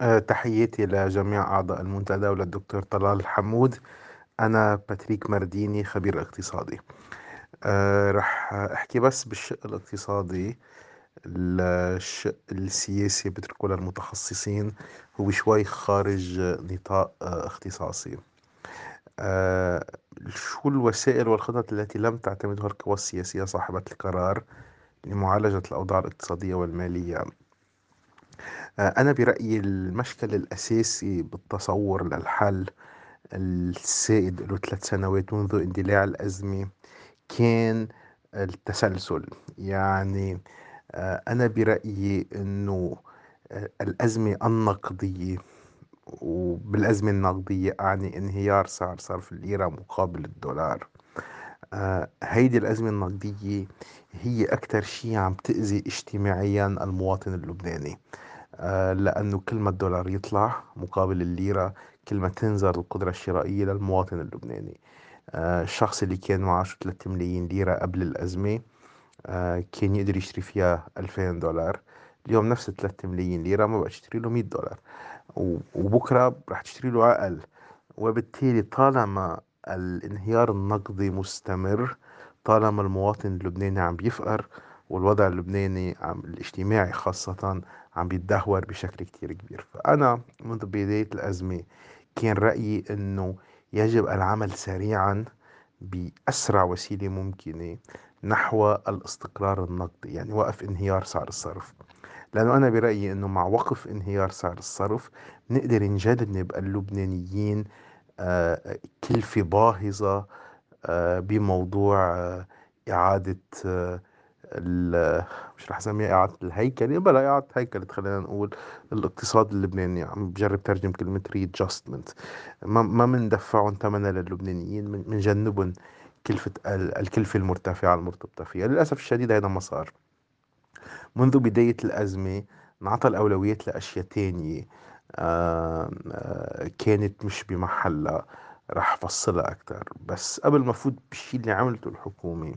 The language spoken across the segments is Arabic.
آه، تحياتي لجميع أعضاء المنتدى وللدكتور طلال الحمود أنا باتريك مرديني خبير اقتصادي. أه رح أحكي بس بالشق الاقتصادي الشق السياسي بتركه للمتخصصين. هو شوي خارج نطاق أه اختصاصي. شو الوسائل والخطط التي لم تعتمدها القوى السياسية صاحبة القرار لمعالجة الأوضاع الاقتصادية والمالية؟ آه، أنا برأيي المشكل الأساسي بالتصور للحل السائد له ثلاث سنوات منذ اندلاع الأزمة كان التسلسل. يعني آه، أنا برأيي أنه آه، الأزمة النقدية وبالأزمة النقدية أعني انهيار سعر صرف الليرة مقابل الدولار. هيدي الأزمة النقدية هي أكثر شيء عم تأذي اجتماعيا المواطن اللبناني. آه، لأنه كل ما الدولار يطلع مقابل الليرة كل ما تنزل القدرة الشرائية للمواطن اللبناني. آه، الشخص اللي كان معاشه 3 ملايين ليرة قبل الأزمة آه، كان يقدر يشتري فيها 2000 دولار. اليوم نفس 3 ملايين ليرة ما بقى تشتري له 100 دولار. وبكرة رح تشتري له أقل. وبالتالي طالما الانهيار النقدي مستمر طالما المواطن اللبناني عم بيفقر والوضع اللبناني عم الاجتماعي خاصة عم بيتدهور بشكل كتير كبير. فأنا منذ بداية الأزمة كان رأيي أنه يجب العمل سريعا بأسرع وسيلة ممكنة نحو الاستقرار النقدي يعني وقف انهيار سعر الصرف. لأنه أنا برأيي أنه مع وقف انهيار سعر الصرف نقدر نجنب اللبنانيين كلفة باهظة آه، بموضوع آه، إعادة مش رح أسميها إعادة الهيكلة بلا إعادة هيكلة خلينا نقول الاقتصاد اللبناني عم بجرب ترجم كلمة ريجستمنت ما بندفعهم ثمنها للبنانيين بنجنبهم كلفة الكلفة المرتفعة المرتبطة فيها. للأسف الشديد هذا ما صار. منذ بداية الأزمة نعطى الأولويات لأشياء تانية. آه، آه، كانت مش بمحلها رح فصلها أكتر. بس قبل ما أفوت بالشي اللي عملته الحكومة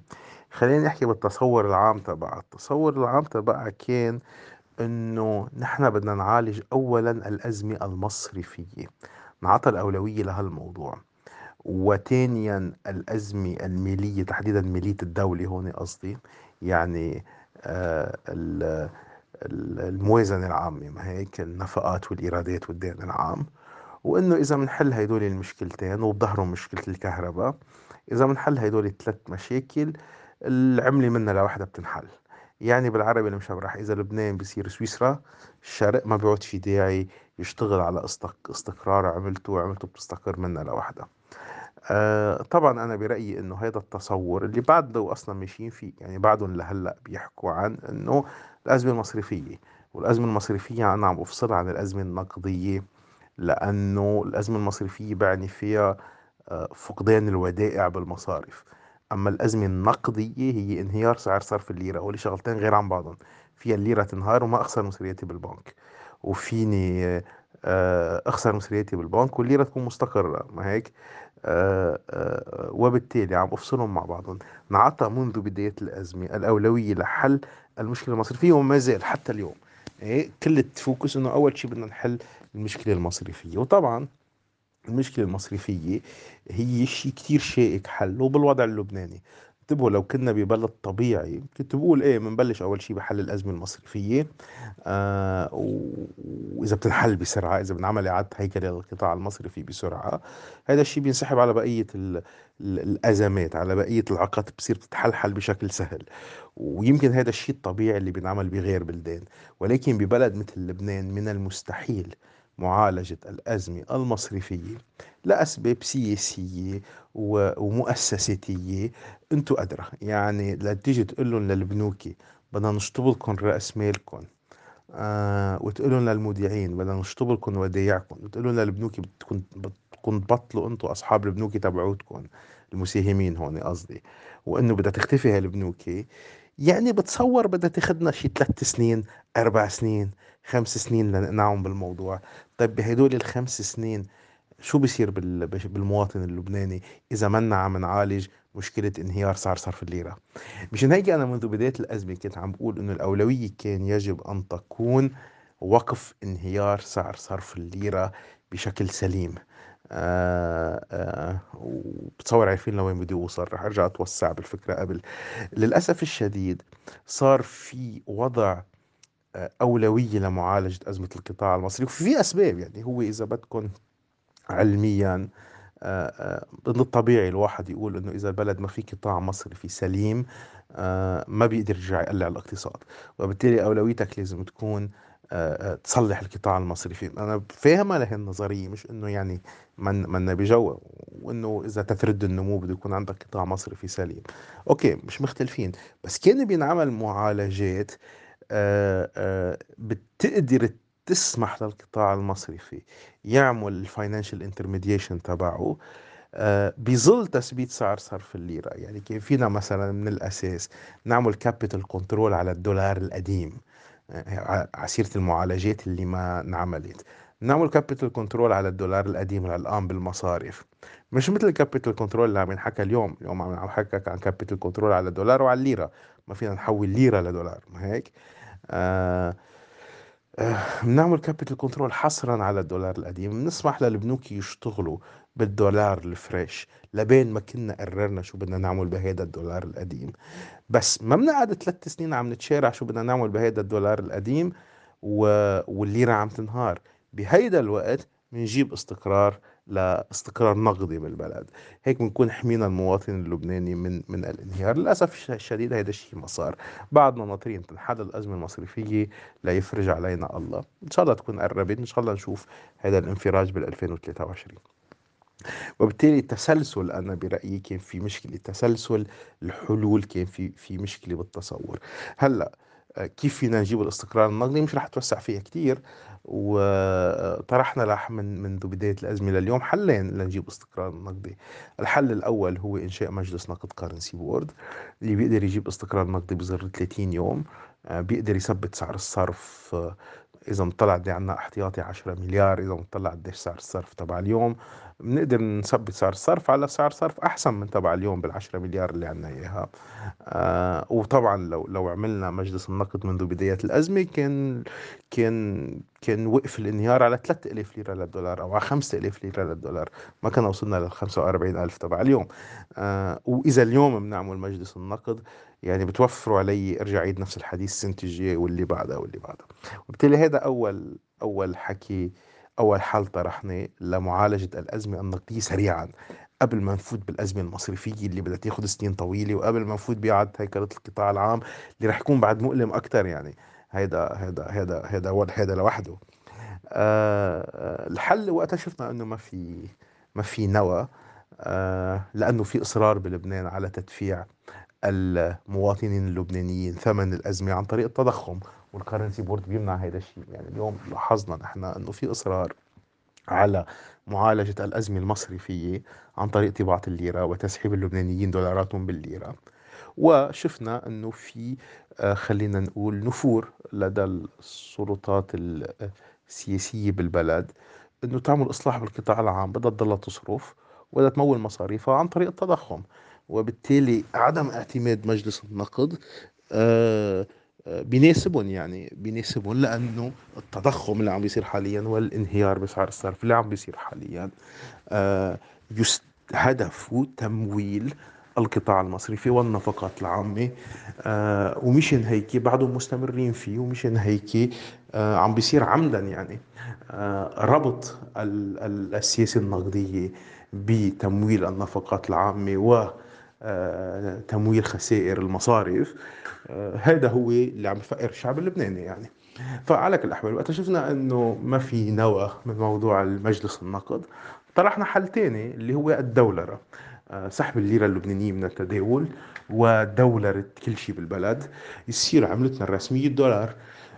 خلينا نحكي بالتصور العام تبعها. التصور العام تبعها كان إنه نحن بدنا نعالج اولا الأزمة المصرفية نعطى الأولوية لهالموضوع. وثانيا الأزمة المالية تحديدا مالية الدولة هون قصدي يعني آه الموازنة العامة ما هيك؟ النفقات والإيرادات والدين العام. وإنه إذا بنحل هدول المشكلتين وبظهرهم مشكلة الكهرباء إذا بنحل هدول الثلاث مشاكل العملة منها لوحدها بتنحل. يعني بالعربي المشبرح إذا لبنان بصير سويسرا الشرق ما بيعود في داعي يشتغل على استقرار عملته وعملته بتستقر منها لوحدها. آه طبعا أنا برأيي إنه هذا التصور اللي بعده أصلا ماشيين فيه يعني بعدهم لهلأ بيحكوا عن إنه الأزمة المصرفية والأزمة المصرفية أنا عم بفصلها عن الأزمة النقدية لأنه الأزمة المصرفية بعني فيها آه، فقدان الودائع بالمصارف. أما الأزمة النقدية هي انهيار سعر صرف الليرة هول شغلتين غير عن بعضهم. فيها الليرة تنهار وما أخسر مصرياتي بالبنك. وفيني آه، أخسر مصرياتي بالبنك والليرة تكون مستقرة ما هيك؟ آه، آه، وبالتالي عم أفصلهم مع بعضهم. نعطى منذ بداية الأزمة الأولوية لحل المشكلة المصرفيه وما زال حتى اليوم. إيه كل التفوكس إنه أول شيء بدنا نحل المشكلة المصرفيه وطبعا المشكلة المصرفية هي شيء كتير شائك حله بالوضع اللبناني. انتبهوا لو كنا ببلد طبيعي كنت بقول إيه بنبلش أول شيء بحل الأزمة المصرفية آه وإذا بتنحل بسرعة إذا بنعمل إعادة هيكله للقطاع المصرفي بسرعة هذا الشيء بينسحب على بقية الأزمات على بقية العقد بتصير تتحلحل بشكل سهل. ويمكن هذا الشيء الطبيعي اللي بينعمل بغير بلدان ولكن ببلد مثل لبنان من المستحيل معالجة الأزمة المصرفية لأسباب سياسية ومؤسساتية انتو أدرى. يعني لا تيجي تقول لهم للبنوك بدنا نشطب لكم رأس مالكم. آه وتقول لهم للمودعين بدنا نشطب لكم ودايعكم وتقول لهم للبنوك بدكم بدكم تبطلوا انتو أصحاب البنوك تبعوتكم المساهمين هون قصدي. وإنه بدها تختفي هالبنوك يعني بتصور بدها تاخذنا شي ثلاث سنين أربع سنين. خمس سنين لنقنعهم بالموضوع. طيب بهدول الخمس سنين شو بصير بالمواطن اللبناني إذا منا عم نعالج مشكلة انهيار سعر صرف الليرة؟ مشان هيك أنا منذ بداية الأزمة كنت عم بقول إنه الأولوية كان يجب أن تكون وقف انهيار سعر صرف الليرة بشكل سليم. آه آه وبتصور عارفين لوين بدي أوصل رح أرجع أتوسع بالفكرة قبل. للأسف الشديد صار في وضع أولوية لمعالجة أزمة القطاع المصري. وفي أسباب يعني هو إذا بدكم علميا آه، آه، من الطبيعي الواحد يقول إنه إذا البلد ما في قطاع مصرفي سليم آه، ما بيقدر يرجع يقلع الاقتصاد. وبالتالي أولويتك لازم تكون تصلح القطاع المصرفي أنا فاهمها لهي النظريه مش إنه يعني من منا بجوا وإنه إذا تثرد النمو بده يكون عندك قطاع مصرفي سليم. أوكي مش مختلفين. بس كان بينعمل معالجات بتقدر تسمح للقطاع المصرفي يعمل ال financial intermediation تبعه آه، بظل تثبيت سعر صرف الليرة. يعني كيف فينا مثلا من الأساس نعمل capital control على الدولار القديم آه، على سيرة المعالجات اللي ما انعملت. نعمل capital control على الدولار القديم الان بالمصارف مش مثل ال capital control اللي عم ينحكى اليوم. اليوم عم نحكى عن capital control على الدولار وعلى الليرة. ما فينا نحول ليرة لدولار. ما هيك؟ آه بنعمل capital control حصرا على الدولار القديم. بنسمح للبنوك يشتغلوا بالدولار ال fresh. لبين ما كنا قررنا شو بدنا نعمل بهيدا الدولار القديم. بس ما بنقعد ثلاث سنين عم نتشارع شو بدنا نعمل بهيدا الدولار القديم و... والليرة عم تنهار. بهيدا الوقت بنجيب استقرار لاستقرار نقدي بالبلد هيك بنكون حمينا المواطن اللبناني من من الانهيار. للأسف الشديد هذا الشيء ما صار. بعدنا ناطرين تنحل الأزمة المصرفية ليفرج علينا الله. إن شاء الله تكون قربت. إن شاء الله نشوف هذا الانفراج بال 2023 وبالتالي التسلسل أنا برأيي كان في مشكلة. تسلسل الحلول كان في في مشكلة بالتصور. هلأ كيف فينا نجيب الاستقرار النقدي؟ مش رح اتوسع فيها كثير وطرحنا لح من منذ بداية الأزمة لليوم حلين لنجيب استقرار نقدي. الحل الأول هو إنشاء مجلس نقد currency board اللي بيقدر يجيب استقرار نقدي بظرف 30 يوم. آه، بيقدر يثبت سعر الصرف آه، إذا مطلع قد عندنا احتياطي 10 مليار إذا مطلع قديش سعر الصرف تبع اليوم. بنقدر نثبت سعر الصرف على سعر صرف أحسن من تبع اليوم بال10 مليار اللي عندنا إياها. آه وطبعا لو لو عملنا مجلس النقد منذ بداية الأزمة كان كان كان وقف الانهيار على 3000 ليرة للدولار أو على 5000 ليرة للدولار. ما كنا وصلنا لل 45000 تبع اليوم. آه وإذا اليوم بنعمل مجلس النقد يعني بتوفروا علي أرجع عيد نفس الحديث السنة الجاية واللي بعدها واللي بعدها. وبالتالي هذا أول أول حكي أول حل طرحناه لمعالجة الأزمة النقدية سريعا قبل ما نفوت بالأزمة المصرفية اللي بدها تاخذ سنين طويلة وقبل ما نفوت بإعادة هيكلة القطاع العام اللي رح يكون بعد مؤلم أكثر يعني. هيدا هيدا هيدا هيدا هيدا لوحده. أه الحل وقتها شفنا إنه ما في ما في نوى. أه لأنه في إصرار بلبنان على تدفيع المواطنين اللبنانيين ثمن الأزمة عن طريق التضخم. وال currency board بيمنع هذا الشيء. يعني اليوم لاحظنا نحن إنه في إصرار على معالجة الأزمة المصرفية عن طريق طباعة الليرة وتسحيب اللبنانيين دولاراتهم بالليرة. وشفنا أنه في آه، خلينا نقول نفور لدى السلطات السياسية بالبلد أنه تعمل إصلاح بالقطاع العام بدها تضلها تصرف وبدها تمول مصاريفها عن طريق التضخم. وبالتالي عدم اعتماد مجلس النقد آه بيناسبهم يعني بيناسبهم لأنه التضخم اللي عم بيصير حاليا والانهيار بسعر الصرف اللي عم بيصير حاليا آه، هدفه تمويل القطاع المصرفي والنفقات العامة آه ومشان هيك بعدهم مستمرين فيه ومشان هيك آه عم بيصير عمدا يعني آه ربط السياسة النقدية بتمويل النفقات العامة و آه، تمويل خسائر المصارف آه، هذا هو اللي عم يفقر الشعب اللبناني يعني. فعلى كل الأحوال وقت شفنا إنه ما في نوى من موضوع المجلس النقد طرحنا حل تاني اللي هو الدولرة. آه، سحب الليرة اللبنانية من التداول ودولرة كل شيء بالبلد. يصير عملتنا الرسمية الدولار.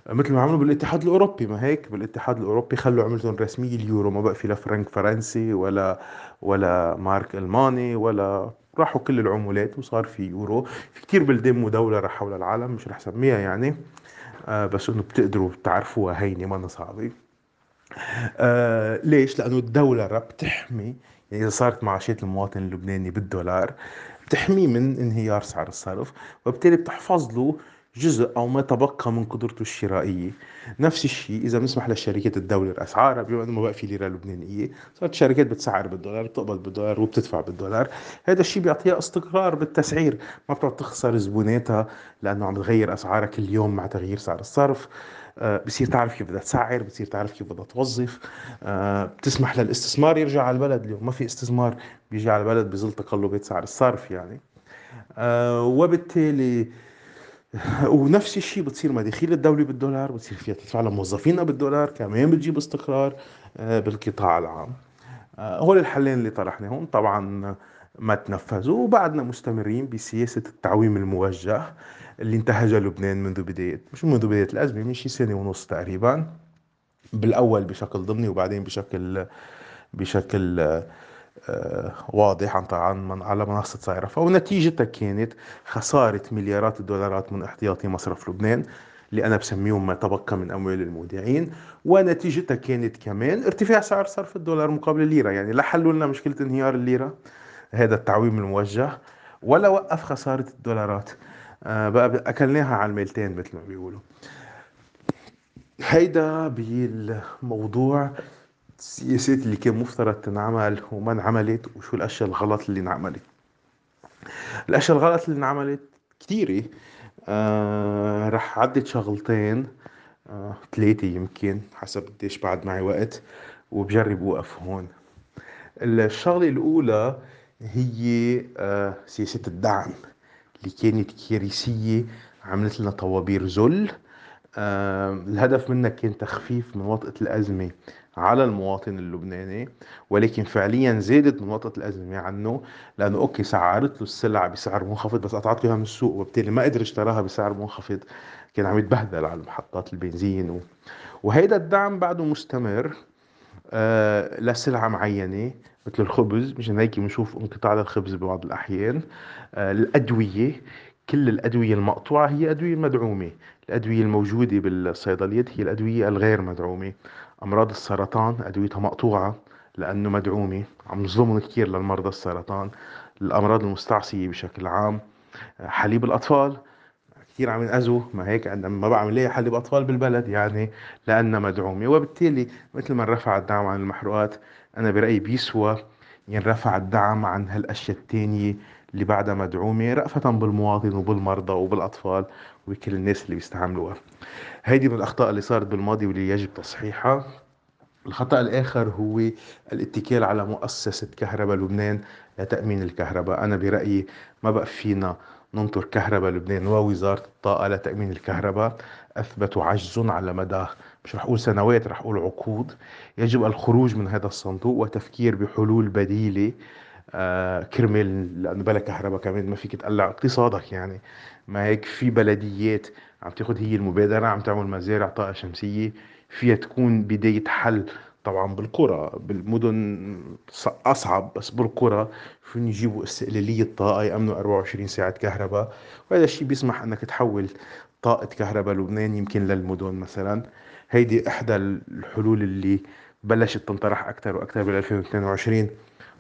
مثل ما عملوا بالاتحاد الأوروبي ما هيك؟ بالاتحاد الأوروبي خلوا عملتهم الرسمية اليورو. ما بقى في لا فرنك فرنسي ولا ولا مارك ألماني ولا راحوا كل العملات وصار في يورو. في كتير بلدان مدولرة حول العالم مش رح سميها يعني. آه بس إنه بتقدروا تعرفوها هينة ما صعبة آه ليش؟ لأنه الدولة بتحمي يعني إذا صارت معاشات المواطن اللبناني بالدولار بتحميه من انهيار سعر الصرف وبالتالي بتحفظ له جزء أو ما تبقى من قدرته الشرائية. نفس الشيء إذا بنسمح للشركات تداول أسعارها بما أنه ما بقى في ليرة لبنانية صارت الشركات بتسعر بالدولار بتقبض بالدولار وبتدفع بالدولار. هذا الشيء بيعطيها استقرار بالتسعير ما بتقعد تخسر زبوناتها لأنه عم تغير أسعارها كل يوم مع تغيير سعر الصرف. آه، بصير تعرف كيف بدها تسعر بتصير تعرف كيف بدها توظف. آه، بتسمح للاستثمار يرجع على البلد اليوم. ما في استثمار بيجي على البلد بظل تقلبات سعر الصرف يعني. آه، وبالتالي ونفس الشيء بتصير مداخيل الدولة بالدولار بتصير فيها تدفع لموظفينها بالدولار كمان بتجيب استقرار بالقطاع العام. هول الحلين اللي طرحناهم طبعا ما تنفذوا. وبعدنا مستمرين بسياسة التعويم الموجه اللي انتهجها لبنان منذ بداية مش منذ بداية الأزمة من شي سنة ونص تقريبا. بالأول بشكل ضمني وبعدين بشكل بشكل آه، واضح عن على منصة صايرفة ونتيجتها كانت خسارة مليارات الدولارات من احتياطي مصرف لبنان اللي أنا بسميهم ما تبقى من أموال المودعين. ونتيجتها كانت كمان ارتفاع سعر صرف الدولار مقابل الليرة. يعني لا حلوا لنا مشكلة انهيار الليرة. هذا التعويم الموجه. ولا وقف خسارة الدولارات. آه، بقى أكلناها على الميلتين مثل ما بيقولوا. هيدا بالموضوع. السياسات اللي كان مفترض تنعمل وما انعملت وشو الأشياء الغلط اللي انعملت. الأشياء الغلط اللي انعملت كثيرة آه رح عدد شغلتين. آه ثلاثة يمكن حسب قديش بعد معي وقت وبجرب أوقف هون. الشغلة الأولى هي آه سياسة الدعم اللي كانت كارثية عملت لنا طوابير ذل. الهدف منها كان تخفيف من وطأة الأزمة على المواطن اللبناني ولكن فعليا زادت من وطأة الأزمة عنه لأنه أوكي سعرت له السلعة بسعر منخفض بس قطعت له من السوق وبالتالي ما قدر اشتراها بسعر منخفض. كان عم يتبهدل على محطات البنزين و... وهيدا الدعم بعده مستمر آه لسلعة معينة مثل الخبز مشان هيك بنشوف انقطاع للخبز ببعض الأحيان. آه الأدوية كل الأدوية المقطوعة هي أدوية مدعومة. الأدوية الموجودة بالصيدليات هي الأدوية الغير مدعومة. أمراض السرطان أدويتها مقطوعة لأنه مدعومة. عم نظلمهم كثير للمرضى السرطان. الأمراض المستعصية بشكل عام. حليب الأطفال كثير عم ينأذوا. ما هيك عندما ما بعمل ليه حليب أطفال بالبلد يعني؟ لأنها مدعومة. وبالتالي مثل ما رفع الدعم عن المحروقات أنا برأيي بيسوى ينرفع الدعم عن هالأشياء التانية اللي بعدها مدعومة رأفة بالمواطن وبالمرضى وبالأطفال وبكل الناس اللي بيستعملوها. هيدي من الأخطاء اللي صارت بالماضي واللي يجب تصحيحها. الخطأ الآخر هو الاتكال على مؤسسة كهرباء لبنان لتأمين الكهرباء. أنا برأيي ما بقى فينا ننطر كهرباء لبنان ووزارة الطاقة لتأمين الكهرباء. أثبتوا عجز على مدى مش رح أقول سنوات رح أقول عقود. يجب الخروج من هذا الصندوق وتفكير بحلول بديلة آه كرمال لأنه بلا كهرباء كمان ما فيك تقلع اقتصادك يعني. ما هيك في بلديات عم تاخذ هي المبادرة عم تعمل مزارع طاقة شمسية فيها تكون بداية حل طبعا بالقرى. بالمدن أصعب بس بالقرى فين يجيبوا استقلالية طاقة يأمنوا 24 ساعة كهرباء. وهذا الشيء بيسمح إنك تحول طاقة كهرباء لبنان يمكن للمدن مثلا. هيدي إحدى الحلول اللي بلشت تنطرح أكثر وأكثر بال 2022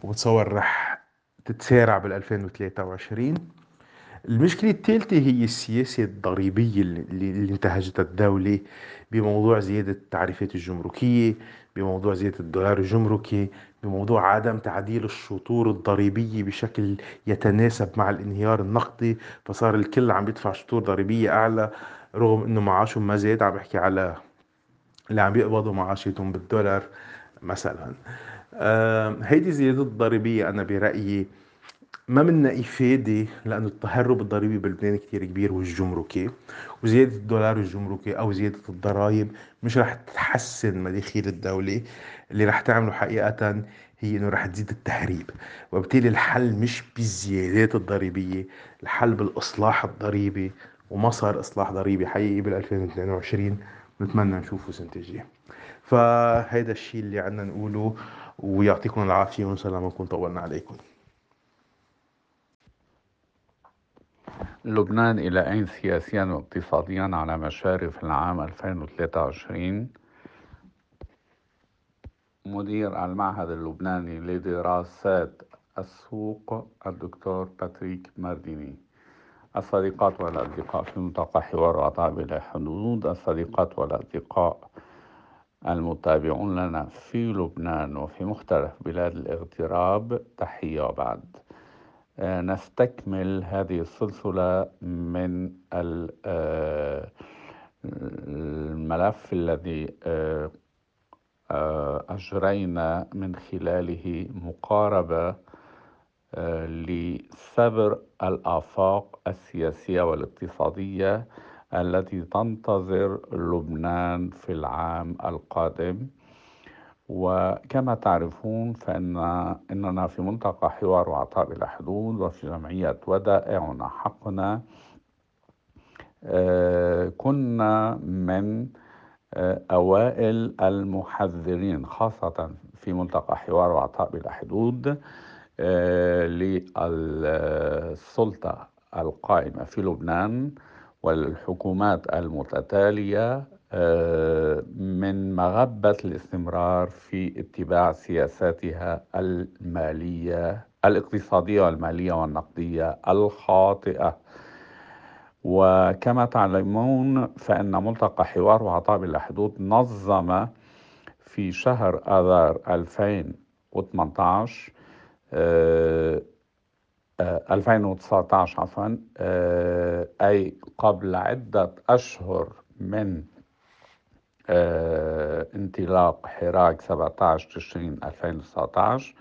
وبتصور رح تتسارع بال 2023 المشكلة الثالثة هي السياسة الضريبية اللي, انتهجتها الدولة بموضوع زيادة التعريفات الجمركية بموضوع زيادة الدولار الجمركي بموضوع عدم تعديل الشطور الضريبية بشكل يتناسب مع الانهيار النقدي. فصار الكل عم يدفع شطور ضريبية أعلى رغم إنه معاشهم ما زاد عم بحكي على اللي عم بيقبضوا معاشاتهم بالدولار مثلا. هيدي الزيادات الضريبية أنا برأيي ما منا إفادة لأنه التهرب الضريبي بلبنان كتير كبير والجمركي وزيادة الدولار الجمركي أو زيادة الضرائب مش رح تحسن مداخيل الدولة. اللي رح تعمله حقيقة هي إنه رح تزيد التهريب وبالتالي الحل مش بالزيادات الضريبية الحل بالإصلاح الضريبي وما صار إصلاح ضريبي حقيقي بال 2022 نتمنى نشوفه سنة الجاية. فهيدا الشيء اللي عنا نقوله. ويعطيكم العافية وإن شاء الله ما نكون طولنا عليكم. لبنان إلى أين سياسيا واقتصاديا على مشارف العام 2023 مدير المعهد اللبناني لدراسات السوق الدكتور باتريك مارديني. الصديقات والأصدقاء في منطقة حوار وعطاء بلا حدود. الصديقات والأصدقاء المتابعون لنا في لبنان وفي مختلف بلاد الاغتراب تحية وبعد آه، نستكمل هذه السلسلة من آه، الملف الذي آه، أجرينا من خلاله مقاربة لسبر الآفاق السياسية والاقتصادية. التي تنتظر لبنان في العام القادم. وكما تعرفون فإن إننا في منطقة حوار وعطاء بلا حدود وفي جمعية ودائعنا حقنا. آه، كنا من آه، أوائل المحذرين خاصة في منطقة حوار وعطاء بلا حدود آه، للسلطة القائمة في لبنان. والحكومات المتتالية آه، من مغبة الاستمرار في اتباع سياساتها المالية الاقتصادية والمالية والنقدية الخاطئة. وكما تعلمون فإن ملتقى حوار وعطاء بلا حدود نظم في شهر آذار 2018 2019 عفوا آه، أي قبل عدة أشهر من آه، انطلاق حراك 17 تشرين 2019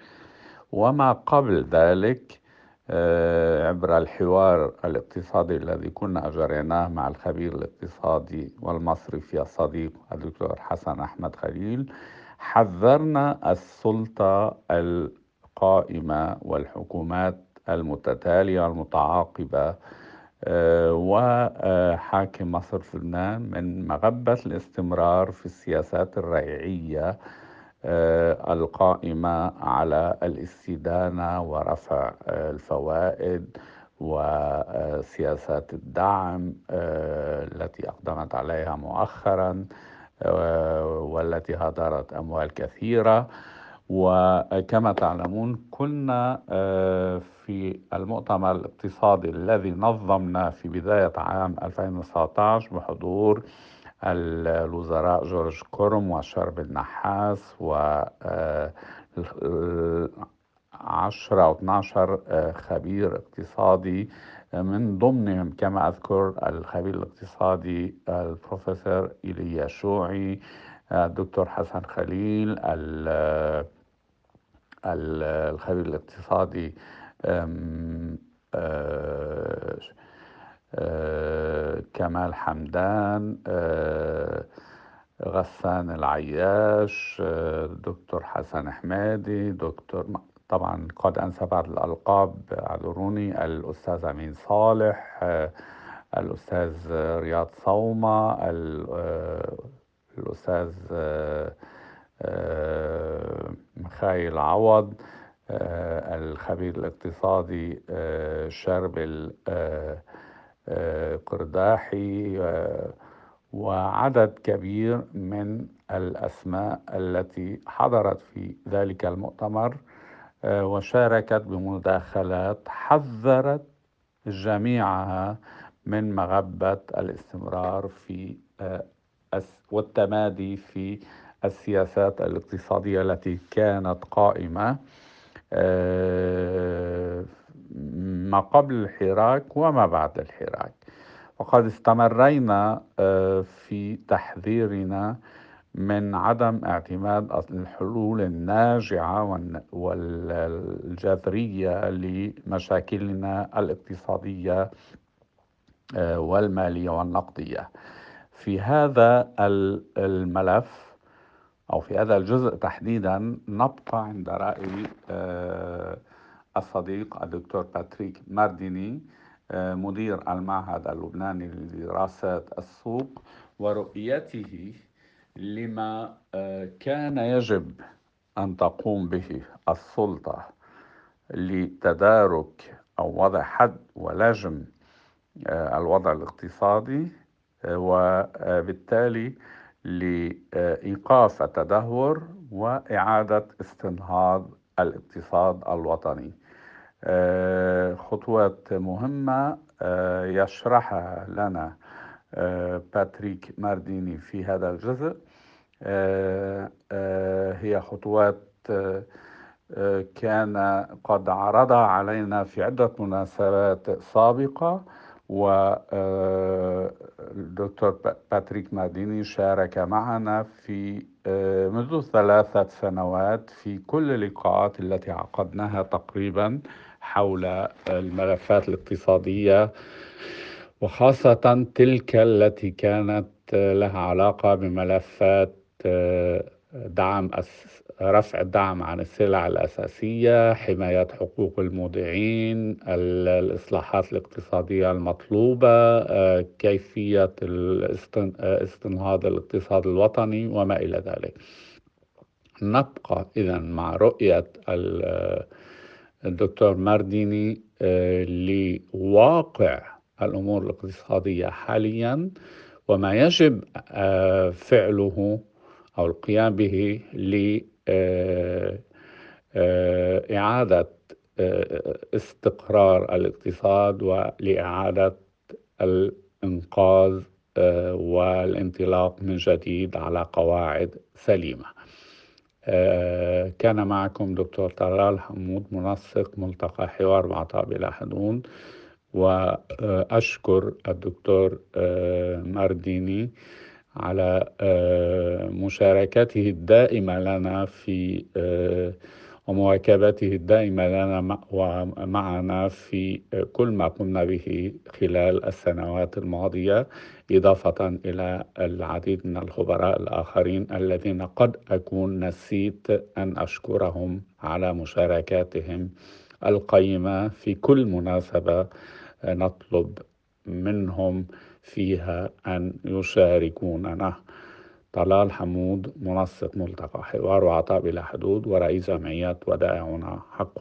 وما قبل ذلك آه، عبر الحوار الاقتصادي الذي كنا أجريناه مع الخبير الاقتصادي والمصرفي الصديق الدكتور حسن أحمد خليل حذرنا السلطة القائمة والحكومات المتتالية المتعاقبة آه، وحاكم مصر لبنان من مغبة الاستمرار في السياسات الريعية آه، القائمة على الاستدانة ورفع آه، الفوائد وسياسات الدعم التي أقدمت عليها مؤخرا والتي هدرت أموال كثيرة. وكما تعلمون كنا آه، في المؤتمر الاقتصادي الذي نظمنا في بداية عام 2019 بحضور الوزراء جورج كورم وشرب النحاس و آه، عشرة أو 12 آه، خبير اقتصادي من ضمنهم كما أذكر الخبير الاقتصادي البروفيسور إيليا شوعي الدكتور حسن خليل الخبير الاقتصادي آه، آه، كمال حمدان آه، غسان العياش دكتور حسن حمادي دكتور طبعا قد أنسى بعض الألقاب اعذروني الأستاذ أمين صالح الأستاذ رياض صومة الأستاذ آه، مخايل عوض آه، الخبير الاقتصادي آه، شربل قرداحي وعدد كبير من الأسماء التي حضرت في ذلك المؤتمر وشاركت بمداخلات حذرت جميعها من مغبة الاستمرار في والتمادي في السياسات الاقتصادية التي كانت قائمة آه، ما قبل الحراك وما بعد الحراك. وقد استمرينا آه، في تحذيرنا من عدم اعتماد الحلول الناجعة والجذرية لمشاكلنا الاقتصادية آه، والمالية والنقدية. في هذا الملف أو في هذا الجزء تحديدا نبقى عند رأي آه، الصديق الدكتور باتريك مارديني آه، مدير المعهد اللبناني لدراسات السوق ورؤيته لما آه، كان يجب أن تقوم به السلطة لتدارك أو وضع حد ولجم الوضع الاقتصادي وبالتالي لإيقاف التدهور وإعادة استنهاض الاقتصاد الوطني. آه، خطوات مهمة. يشرحها لنا باتريك مارديني في هذا الجزء. هي خطوات كان قد عرضها علينا في عدة مناسبات سابقة. والدكتور باتريك مارديني شارك معنا في منذ ثلاثة سنوات في كل اللقاءات التي عقدناها تقريبا حول الملفات الاقتصادية وخاصة تلك التي كانت لها علاقة بملفات دعم رفع الدعم عن السلع الأساسية حماية حقوق المودعين الإصلاحات الاقتصادية المطلوبة كيفية استنهاض الاقتصاد الوطني وما إلى ذلك. نبقى إذا مع رؤية الدكتور مارديني لواقع الأمور الاقتصادية حاليا وما يجب فعله أو القيام به لإعادة استقرار الاقتصاد ولإعادة الإنقاذ والانطلاق من جديد على قواعد سليمة. كان معكم دكتور طلال حمود منسق ملتقى حوار مع بلا حدود. وأشكر الدكتور مارديني على مشاركته الدائمة لنا في ومواكبته الدائمة لنا ومعنا في كل ما قمنا به خلال السنوات الماضية إضافة إلى العديد من الخبراء الآخرين الذين قد أكون نسيت أن أشكرهم على مشاركاتهم القيمة. في كل مناسبة نطلب منهم فيها أن يشاركوننا طلال حمود منسق ملتقى حوار وعطاء بلا حدود ورئيس جمعية ودائعنا حق.